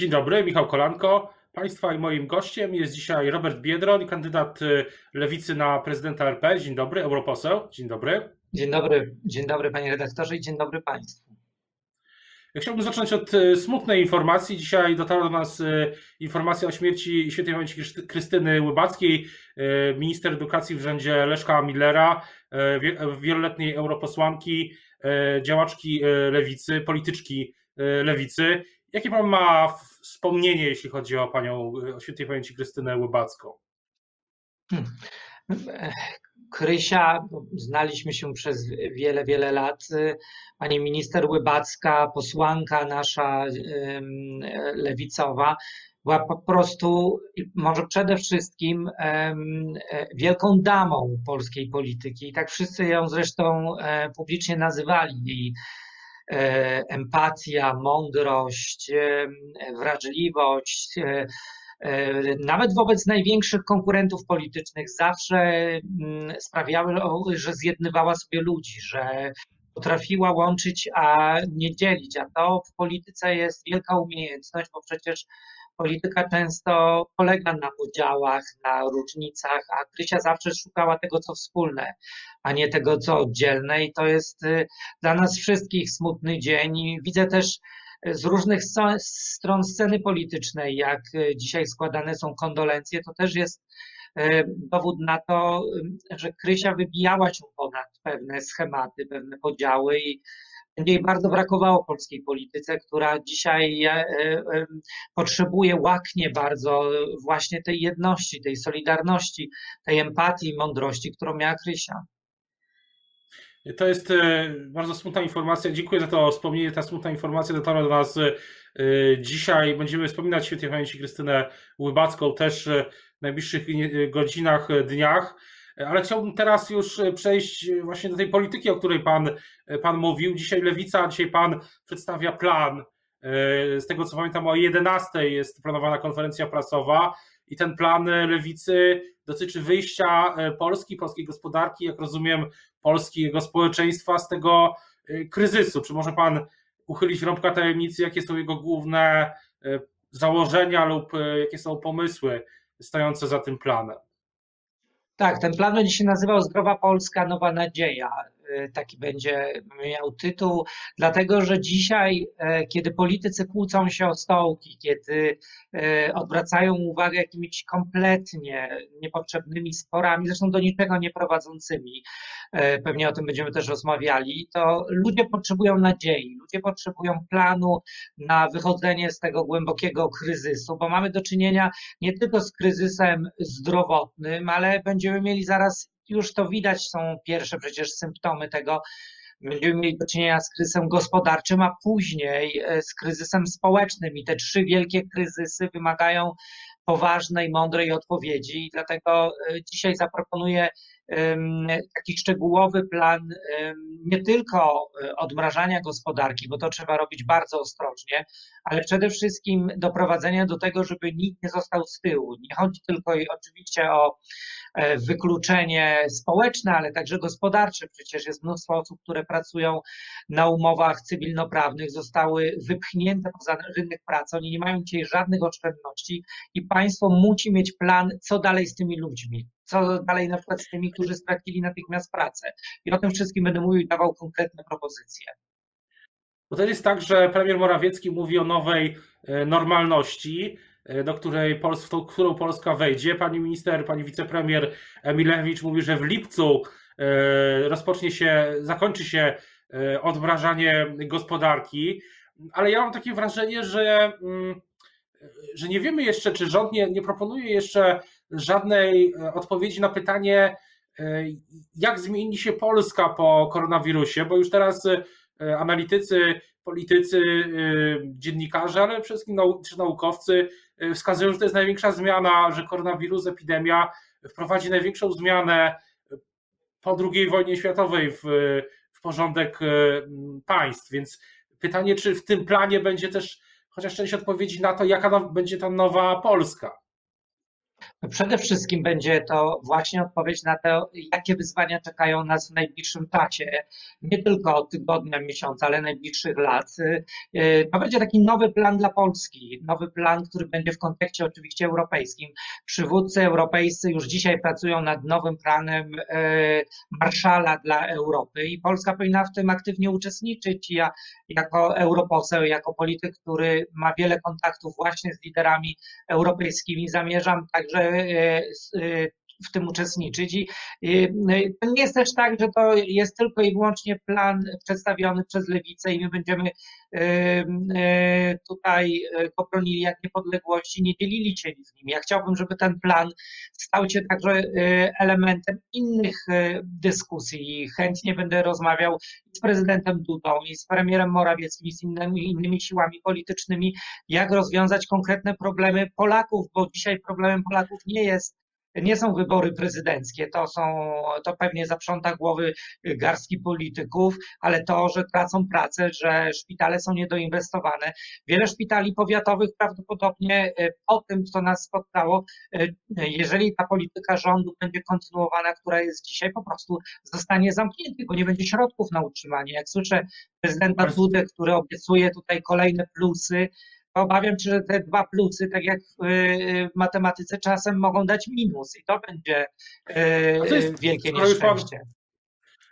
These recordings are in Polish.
Dzień dobry, Michał Kolanko. Państwa i moim gościem jest dzisiaj Robert Biedroń, kandydat y, lewicy na prezydenta RP. Dzień dobry, europoseł. Dzień dobry. Dzień dobry, dzień dobry panie redaktorze i dzień dobry państwu. Chciałbym zacząć od y, smutnej informacji. Dzisiaj dotarła do nas y, informacja o śmierci świętej pamięci Krystyny Łybackiej, minister edukacji w rządzie Leszka Millera, wieloletniej europosłanki, działaczki lewicy, polityczki lewicy. Jakie pan ma wspomnienie, jeśli chodzi o panią, o świętej pamięci Krystynę Łybacką? Hmm. Krysia, znaliśmy się przez wiele, wiele lat. Pani minister Łybacka, posłanka nasza lewicowa, była po prostu, może przede wszystkim, wielką damą polskiej polityki. I tak wszyscy ją zresztą e, publicznie nazywali. Jej E, empatia, mądrość, e, wrażliwość, e, nawet wobec największych konkurentów politycznych zawsze mm, sprawiały, że zjednywała sobie ludzi, że potrafiła łączyć, a nie dzielić. A to w polityce jest wielka umiejętność, bo przecież polityka często polega na podziałach, na różnicach, a Krysia zawsze szukała tego, co wspólne, a nie tego, co oddzielne. I to jest y, dla nas wszystkich smutny dzień. I widzę też y, z różnych stron sceny politycznej, jak y, dzisiaj składane są kondolencje, to też jest dowód na to, że Krysia wybijała się ponad pewne schematy, pewne podziały i jej bardzo brakowało polskiej polityce, która dzisiaj e, e, potrzebuje, łaknie bardzo właśnie tej jedności, tej solidarności, tej empatii i mądrości, którą miała Krysia. To jest e, bardzo smutna informacja. Dziękuję za to wspomnienie. Ta smutna informacja dotarła do nas dzisiaj. Będziemy wspominać świętej pamięci Krystynę Łybacką też w najbliższych godzinach, dniach. Ale chciałbym teraz już przejść właśnie do tej polityki, o której pan, pan mówił. Dzisiaj Lewica, dzisiaj pan przedstawia plan. Z tego co pamiętam, o 11 jest planowana konferencja prasowa i ten plan Lewicy dotyczy wyjścia Polski, polskiej gospodarki, jak rozumiem, polskiego społeczeństwa z tego kryzysu. Czy może pan uchylić rąbka tajemnicy, jakie są jego główne założenia lub jakie są pomysły stojące za tym planem? Tak, ten plan będzie się nazywał Zdrowa Polska, Nowa Nadzieja. Taki będzie miał tytuł, dlatego że dzisiaj, e, kiedy politycy kłócą się o stołki, kiedy e, odwracają uwagę jakimiś kompletnie niepotrzebnymi sporami, zresztą do niczego nie prowadzącymi, e, pewnie o tym będziemy też rozmawiali, to ludzie potrzebują nadziei, ludzie potrzebują planu na wychodzenie z tego głębokiego kryzysu, bo mamy do czynienia nie tylko z kryzysem zdrowotnym, ale będziemy mieli zaraz już to widać, są pierwsze przecież symptomy tego. Będziemy mieli do czynienia z kryzysem gospodarczym, a później e, z kryzysem społecznym. I te trzy wielkie kryzysy wymagają poważnej, mądrej odpowiedzi. I dlatego e, dzisiaj zaproponuję taki szczegółowy plan nie tylko e, odmrażania gospodarki, bo to trzeba robić bardzo ostrożnie, ale przede wszystkim doprowadzenia do tego, żeby nikt nie został z tyłu. Nie chodzi tylko i oczywiście o E, wykluczenie społeczne, ale także gospodarcze. Przecież jest mnóstwo osób, które pracują na umowach cywilnoprawnych, zostały wypchnięte poza rynek pracy. Oni nie mają dzisiaj żadnych oszczędności i państwo musi mieć plan, co dalej z tymi ludźmi. Co dalej na przykład z tymi, którzy stracili natychmiast pracę. I o tym wszystkim będę mówił i dawał konkretne propozycje. Bo to jest tak, że premier Morawiecki mówi o nowej e, normalności, E, do której w którą Polska wejdzie. Pani minister, pani wicepremier Emilewicz mówi, że w lipcu e, rozpocznie się, zakończy się odmrażanie gospodarki, ale ja mam takie wrażenie, że, mm, że nie wiemy jeszcze, czy rząd nie, nie proponuje jeszcze żadnej odpowiedzi na pytanie, jak zmieni się Polska po koronawirusie, bo już teraz analitycy, politycy, dziennikarze, ale przede wszystkim naukowcy wskazują, że to jest największa zmiana, że koronawirus, epidemia wprowadzi największą zmianę po II wojnie światowej w, w porządek państw. Więc pytanie, czy w tym planie będzie też chociaż część odpowiedzi na to, jaka będzie ta nowa Polska. Przede wszystkim będzie to właśnie odpowiedź na to, jakie wyzwania czekają nas w najbliższym czasie, nie tylko tygodnia, miesiąca, ale najbliższych lat. To będzie taki nowy plan dla Polski, nowy plan, który będzie w kontekście oczywiście europejskim. Przywódcy europejscy już dzisiaj pracują nad nowym planem e, Marszala dla Europy i Polska powinna w tym aktywnie uczestniczyć. Ja jako europoseł, jako polityk, który ma wiele kontaktów właśnie z liderami europejskimi, zamierzam także E, e, w tym uczestniczyć. I no to nie jest też tak, że to jest tylko i wyłącznie plan przedstawiony przez lewicę i my będziemy e, tutaj go bronili jak niepodległości, nie dzielili się z nim. Ja chciałbym, żeby ten plan stał się także elementem innych dyskusji. Chętnie będę rozmawiał z prezydentem Dudą i z premierem Morawieckim i z innymi, innymi siłami politycznymi, jak rozwiązać konkretne problemy Polaków, bo dzisiaj problemem Polaków nie jest nie są wybory prezydenckie, to są, to pewnie zaprząta głowy garstki polityków, ale to, że tracą pracę, że szpitale są niedoinwestowane. Wiele szpitali powiatowych prawdopodobnie e, po tym, co nas spotkało, e, jeżeli ta polityka rządu będzie kontynuowana, która jest dzisiaj, po prostu zostanie zamknięty, bo nie będzie środków na utrzymanie. Jak słyszę prezydenta Dudę, który obiecuje tutaj kolejne plusy, obawiam się, że te dwa plusy, tak jak w matematyce, czasem mogą dać minus i to będzie to jest, wielkie nieszczęście.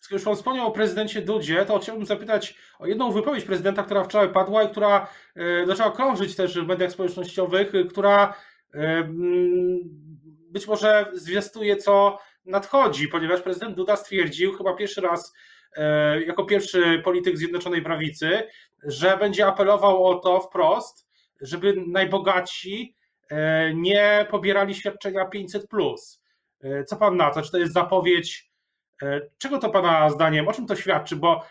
Skoro już Pan wspomniał o prezydencie Dudzie, to chciałbym zapytać o jedną wypowiedź prezydenta, która wczoraj padła i która e, zaczęła krążyć też w mediach społecznościowych, która e, być może zwiastuje, co nadchodzi, ponieważ prezydent Duda stwierdził chyba pierwszy raz jako pierwszy polityk Zjednoczonej Prawicy, że będzie apelował o to wprost, żeby najbogatsi e, nie pobierali świadczenia 500. E, co pan na to? Czy to jest zapowiedź? E, czego to pana zdaniem, o czym to świadczy? Bo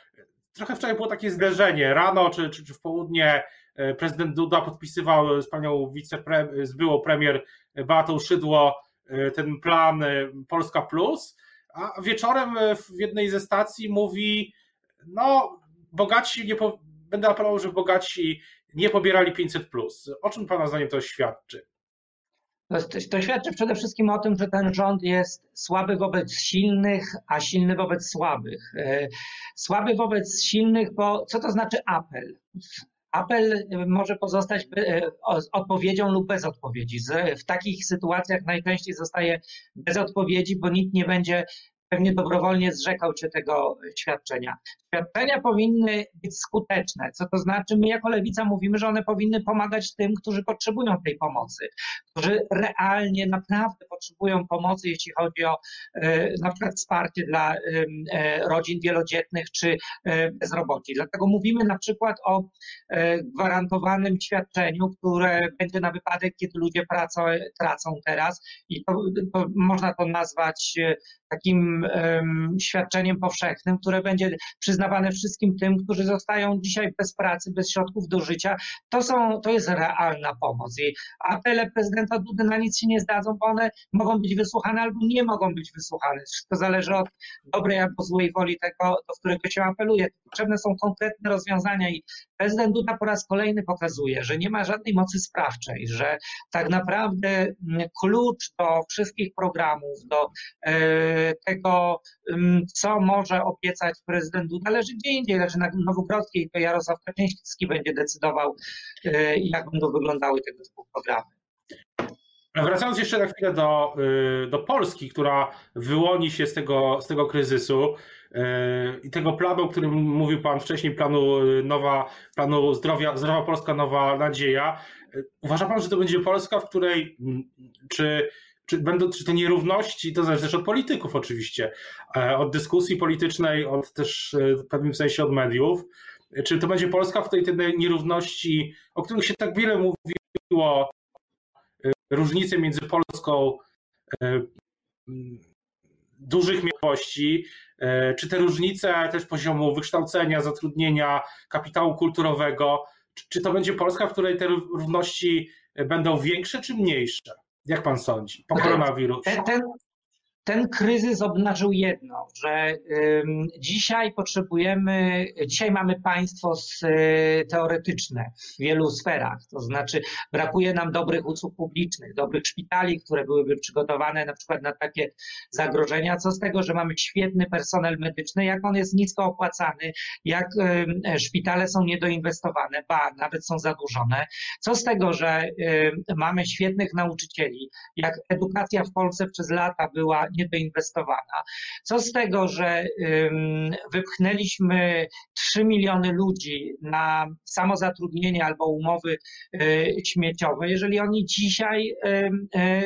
trochę wczoraj było takie zderzenie. Rano czy, czy, czy w południe prezydent Duda podpisywał z panią wicepremier, z byłą premier Beatą Szydło ten plan Polska Plus, a wieczorem w jednej ze stacji mówi, no bogaci nie, po, będę apelował, że bogaci nie pobierali 500. O czym Pana zdaniem to świadczy? To, to, świadczy przede wszystkim o tym, że ten rząd jest słaby wobec silnych, a silny wobec słabych. E, słaby wobec silnych, bo co to znaczy apel? Apel może pozostać e, odpowiedzią lub bez odpowiedzi. W takich sytuacjach najczęściej zostaje bez odpowiedzi, bo nikt nie będzie pewnie dobrowolnie zrzekał cię tego świadczenia. Świadczenia powinny być skuteczne, co to znaczy my jako lewica mówimy, że one powinny pomagać tym, którzy potrzebują tej pomocy, którzy realnie naprawdę potrzebują pomocy, jeśli chodzi o e, na przykład wsparcie dla e, rodzin wielodzietnych czy e. Dlatego mówimy na przykład o gwarantowanym świadczeniu, które będzie na wypadek, kiedy ludzie pracą, tracą teraz i to, to można to nazwać takim świadczeniem powszechnym, które będzie przyznawane wszystkim tym, którzy zostają dzisiaj bez pracy, bez środków do życia. To, są, to jest realna pomoc. I apele prezydenta Dudy na nic się nie zdadzą, bo one mogą być wysłuchane albo nie mogą być wysłuchane. Wszystko zależy od dobrej albo złej woli tego, do którego się apeluje. Potrzebne są konkretne rozwiązania i prezydent Duda po raz kolejny pokazuje, że nie ma żadnej mocy sprawczej, że tak naprawdę mm, klucz do wszystkich programów, do e, tego, co może obiecać prezydent Duda, leży gdzie indziej, leży na Nowogrodzkiej, to Jarosław Kaczyński będzie decydował, y, jak będą wyglądały tego typu programy. Wracając jeszcze na chwilę do, y, do Polski, która wyłoni się z tego, z tego kryzysu y, i tego planu, o którym mówił Pan wcześniej, planu nowa, planu zdrowia, Zdrowa Polska Nowa Nadzieja. Uważa Pan, że to będzie Polska, w której czy czy, będą, czy te nierówności, to zależy też od polityków oczywiście, e, od dyskusji politycznej, od też e, w pewnym sensie od mediów. Czy to będzie Polska, w której te nierówności, o których się tak wiele mówiło, e, różnice między Polską dużych miłości, czy te różnice też poziomu wykształcenia, zatrudnienia, kapitału kulturowego, czy to będzie Polska, w której te równości będą większe czy mniejsze? Jak pan sądzi? Po koronawirusie. Ten, ten kryzys obnażył jedno, że dzisiaj potrzebujemy, dzisiaj mamy państwo teoretyczne w wielu sferach, to znaczy brakuje nam dobrych usług publicznych, dobrych szpitali, które byłyby przygotowane na przykład na takie zagrożenia. Co z tego, że mamy świetny personel medyczny, jak on jest nisko opłacany, jak szpitale są niedoinwestowane, ba, nawet są zadłużone. Co z tego, że mamy świetnych nauczycieli, jak edukacja w Polsce przez lata była niedoinwestowana. Co z tego, że wypchnęliśmy 3 miliony ludzi na samozatrudnienie albo umowy y, śmieciowe, jeżeli oni dzisiaj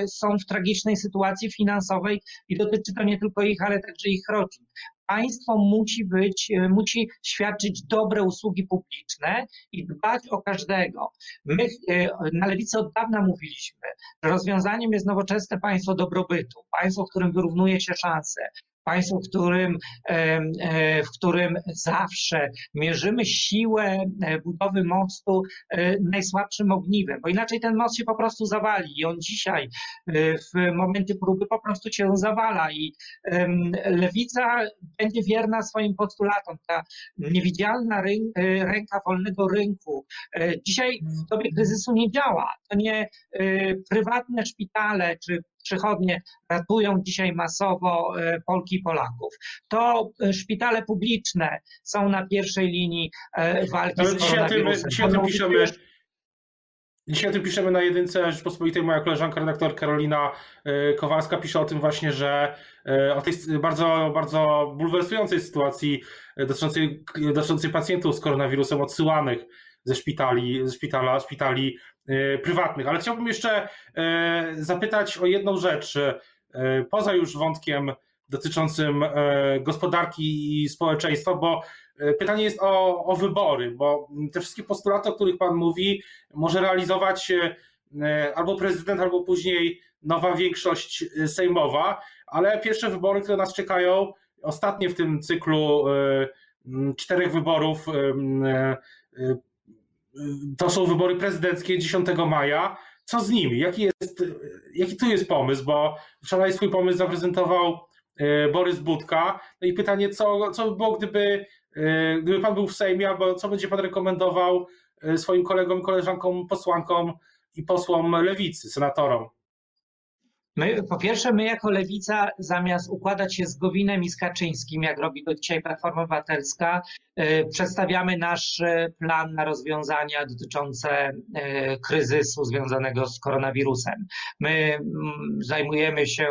są w tragicznej sytuacji finansowej i dotyczy to nie tylko ich, ale także ich rodzin państwo musi być, musi świadczyć dobre usługi publiczne i dbać o każdego. My na lewicy od dawna mówiliśmy, rozwiązaniem jest nowoczesne państwo dobrobytu, państwo, w którym wyrównuje się szanse, państwo, w którym, e, w którym zawsze mierzymy siłę e, budowy mostu e, najsłabszym ogniwem, bo inaczej ten most się po prostu zawali i on dzisiaj w momencie próby po prostu się zawala i lewica będzie wierna swoim postulatom. Ta niewidzialna ręka wolnego rynku dzisiaj w dobie kryzysu nie działa. To nie prywatne szpitale czy przychodnie ratują dzisiaj masowo e, Polki i Polaków. To e, szpitale publiczne są na pierwszej linii e, walki Ale z koronawirusem. Dzisiaj o tym piszemy. Dzisiaj o tym piszemy na jedynce Rzeczpospolitej. Moja koleżanka, redaktor Karolina Kowalska pisze o tym właśnie, że o tej bardzo, bardzo bulwersującej sytuacji dotyczącej, dotyczącej pacjentów z koronawirusem odsyłanych ze szpitali, ze szpitala, szpitali prywatnych. Ale chciałbym jeszcze e, zapytać o jedną rzecz. E, poza już wątkiem dotyczącym gospodarki i społeczeństwa, bo pytanie jest o, o wybory, bo te wszystkie postulaty, o których Pan mówi, może realizować albo prezydent, albo później nowa większość sejmowa, ale pierwsze wybory, które nas czekają, ostatnie w tym cyklu czterech wyborów to są wybory prezydenckie 10 maja. Co z nimi? Jaki, jest, jaki tu jest pomysł? Bo wczoraj swój pomysł zaprezentował e, Borys Budka. No i pytanie, co, co by było, gdyby, e, gdyby pan był w Sejmie, albo co będzie pan rekomendował swoim kolegom, koleżankom, posłankom i posłom lewicy, senatorom? My, po pierwsze, my jako lewica, zamiast układać się z Gowinem i z Kaczyńskim, jak robi to dzisiaj Platforma Obywatelska, y, przedstawiamy nasz y, plan na rozwiązania dotyczące y, kryzysu związanego z koronawirusem. My mm, zajmujemy się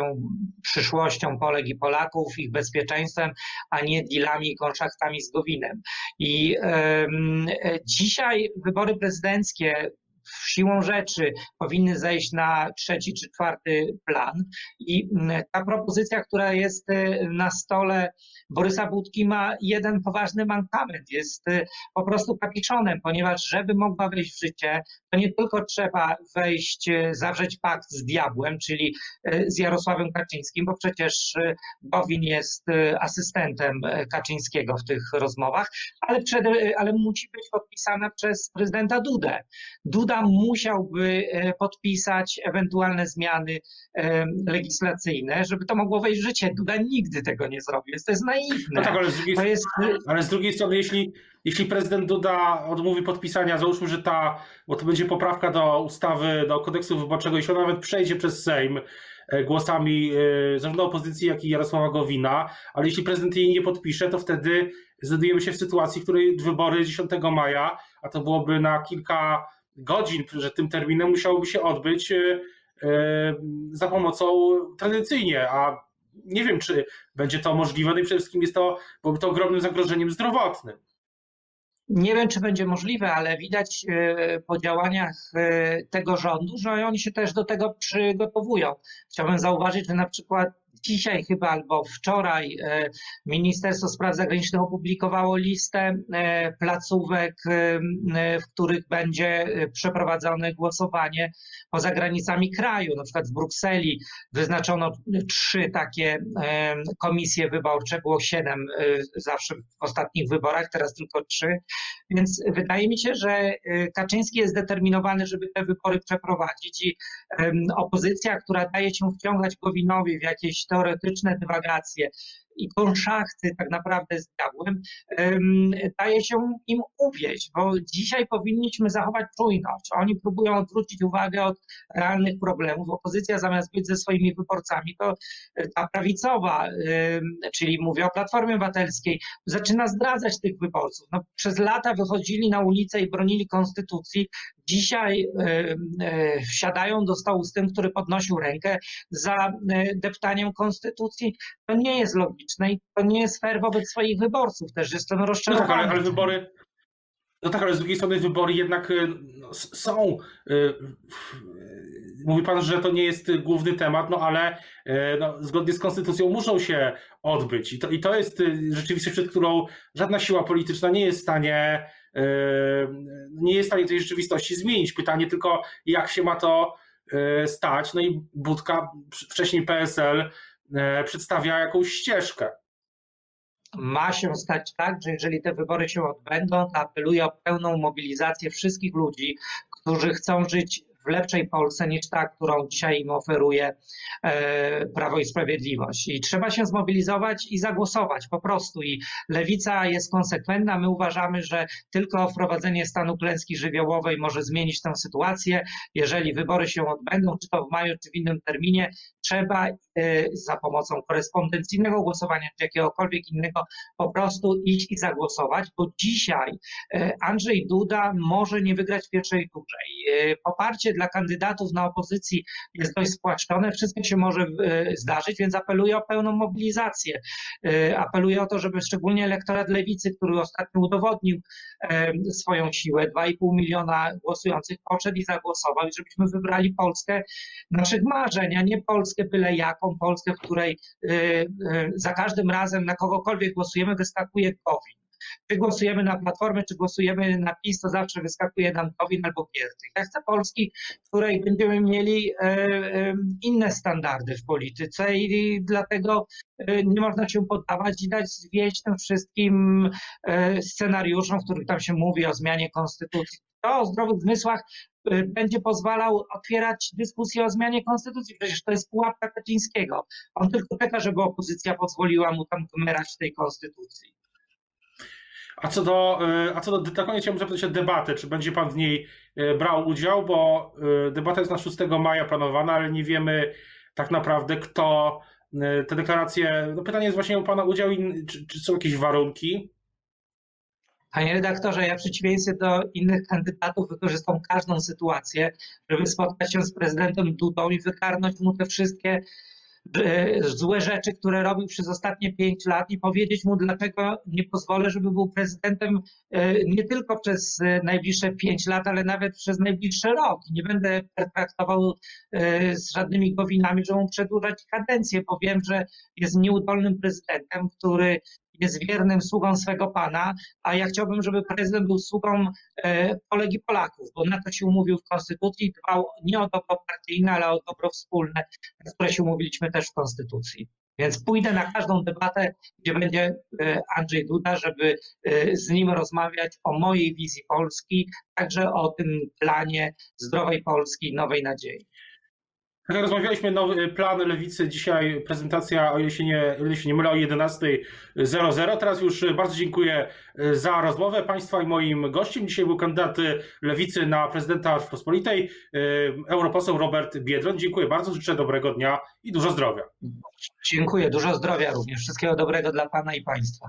przyszłością Polek i Polaków, ich bezpieczeństwem, a nie dealami i konszachtami z Gowinem. I dzisiaj wybory prezydenckie siłą rzeczy powinny zejść na trzeci czy czwarty plan. I mm, ta propozycja, która jest y, na stole Borysa Budki ma jeden poważny mankament. Jest y, po prostu kapiczonem, ponieważ żeby mogła wejść w życie, to nie tylko trzeba wejść, y, zawrzeć pakt z diabłem, czyli z Jarosławem Kaczyńskim, bo przecież Gowin jest asystentem Kaczyńskiego w tych rozmowach, ale, przed, ale musi być podpisana przez prezydenta Dudę. Duda musiałby e, podpisać ewentualne zmiany e, legislacyjne, żeby to mogło wejść w życie. Duda nigdy tego nie zrobił, to jest naiwne. No tak, ale z drugiej, jest... ale z drugiej strony, jeśli, jeśli prezydent Duda odmówi podpisania, załóżmy, że ta, bo to będzie poprawka do ustawy, do kodeksu wyborczego, jeśli ona nawet przejdzie przez Sejm, e, głosami zarówno opozycji, jak i Jarosława Gowina, ale jeśli prezydent jej nie podpisze, to wtedy znajdujemy się w sytuacji, w której wybory 10 maja, a to byłoby na kilka godzin, że tym terminem musiałoby się odbyć e, e, za pomocą tradycyjnie, a nie wiem, czy będzie to możliwe, no i przede wszystkim jest to, byłoby to ogromnym zagrożeniem zdrowotnym. Nie wiem, czy będzie możliwe, ale widać e, po działaniach tego rządu, że oni się też do tego przygotowują. Chciałbym zauważyć, że na przykład dzisiaj chyba albo wczoraj e, Ministerstwo Spraw Zagranicznych opublikowało listę e, placówek, e, w których będzie przeprowadzone głosowanie poza granicami kraju. Na przykład w Brukseli wyznaczono trzy takie komisje wyborcze, było siedem zawsze w ostatnich wyborach, teraz tylko trzy. Więc wydaje mi się, że Kaczyński jest zdeterminowany, żeby te wybory przeprowadzić i opozycja, która daje się wciągać Gowinowi w jakieś teoretyczne dywagacje i konszachty tak naprawdę z diabłem, daje się im uwieść, bo dzisiaj powinniśmy zachować czujność. Oni próbują odwrócić uwagę od realnych problemów. Opozycja zamiast być ze swoimi wyborcami, to ta prawicowa, czyli mówię o Platformie Obywatelskiej, zaczyna zdradzać tych wyborców. No, przez lata wychodzili na ulicę i bronili konstytucji. Dzisiaj e, wsiadają do stołu z tym, który podnosił rękę za e, deptaniem konstytucji. To nie jest logiczne i to nie jest fair wobec swoich wyborców. Też jestem rozczarowany. No tak, ale, ale wybory, no tak, ale z drugiej strony wybory jednak e, no, są. Mówi pan, że to nie jest główny temat, no ale no, zgodnie z konstytucją muszą się odbyć. I to, I to jest rzeczywistość, przed którą żadna siła polityczna nie jest w stanie nie jest w stanie tej rzeczywistości zmienić. Pytanie tylko, jak się ma to stać. No i Budka, wcześniej PSL, przedstawia jakąś ścieżkę. Ma się stać tak, że jeżeli te wybory się odbędą, to apeluję o pełną mobilizację wszystkich ludzi, którzy chcą żyć w lepszej Polsce niż ta, którą dzisiaj im oferuje e, Prawo i Sprawiedliwość. I trzeba się zmobilizować i zagłosować po prostu. I lewica jest konsekwentna. My uważamy, że tylko wprowadzenie stanu klęski żywiołowej może zmienić tę sytuację. Jeżeli wybory się odbędą, czy to w maju, czy w innym terminie, trzeba e, za pomocą korespondencyjnego głosowania, czy jakiegokolwiek innego, po prostu iść i zagłosować, bo dzisiaj e, Andrzej Duda może nie wygrać w pierwszej turze. Poparcie dla kandydatów na opozycji jest dość spłaszczone, wszystko się może e, zdarzyć, więc apeluję o pełną mobilizację. E, apeluję o to, żeby szczególnie elektorat lewicy, który ostatnio udowodnił swoją siłę, 2,5 miliona głosujących poszedł i zagłosował, żebyśmy wybrali Polskę naszych marzeń, a nie Polskę byle jaką, Polskę, w której za każdym razem na kogokolwiek głosujemy, wyskakuje COVID czy głosujemy na Platformę, czy głosujemy na PiS, to zawsze wyskakuje nam Kowin albo Giertych. Ja chcę Polski, w której będziemy mieli e, e, inne standardy w polityce i dlatego e, nie można się poddawać i dać zwieść tym wszystkim scenariuszom, w których tam się mówi o zmianie konstytucji. To o zdrowych zmysłach będzie pozwalał otwierać dyskusję o zmianie konstytucji. Przecież to jest pułapka Kaczyńskiego. On tylko czeka, żeby opozycja pozwoliła mu tam gmerać w tej konstytucji. A co do, e, a co do, na koniec chciałbym zapytać o debatę, czy będzie pan w niej e, brał udział, bo e, debata jest na 6 maja planowana, ale nie wiemy tak naprawdę kto te deklaracje, no pytanie jest właśnie o pana udział, czy, czy są jakieś warunki? Panie redaktorze, ja w przeciwieństwie do innych kandydatów wykorzystam każdą sytuację, żeby spotkać się z prezydentem Dudą i wykarnąć mu te wszystkie złe rzeczy, które robił przez ostatnie pięć lat i powiedzieć mu, dlaczego nie pozwolę, żeby był prezydentem e, nie tylko przez e, najbliższe pięć lat, ale nawet przez najbliższy rok. Nie będę traktował z żadnymi gowinami, że mu przedłużać kadencję, bo wiem, że jest nieudolnym prezydentem, który jest wiernym sługą swego pana, a ja chciałbym, żeby prezydent był sługą e, Polek i Polaków, bo na to się umówił w Konstytucji, dbał nie o dobro partyjne, ale o dobro wspólne, na które się umówiliśmy też w Konstytucji. Więc pójdę na każdą debatę, gdzie będzie e, Andrzej Duda, żeby e, z nim rozmawiać o mojej wizji Polski, także o tym planie zdrowej Polski, nowej nadziei. Tak rozmawialiśmy, nowy plan Lewicy, dzisiaj prezentacja, o ile się nie, ile się nie mylę, o 11.00. Teraz już bardzo dziękuję e, za rozmowę Państwa i moim gościem. Dzisiaj był kandydat Lewicy na prezydenta Rzeczpospolitej, e, europoseł Robert Biedron. Dziękuję bardzo, życzę dobrego dnia i dużo zdrowia. Dziękuję, dużo zdrowia również. Wszystkiego dobrego dla Pana i Państwa.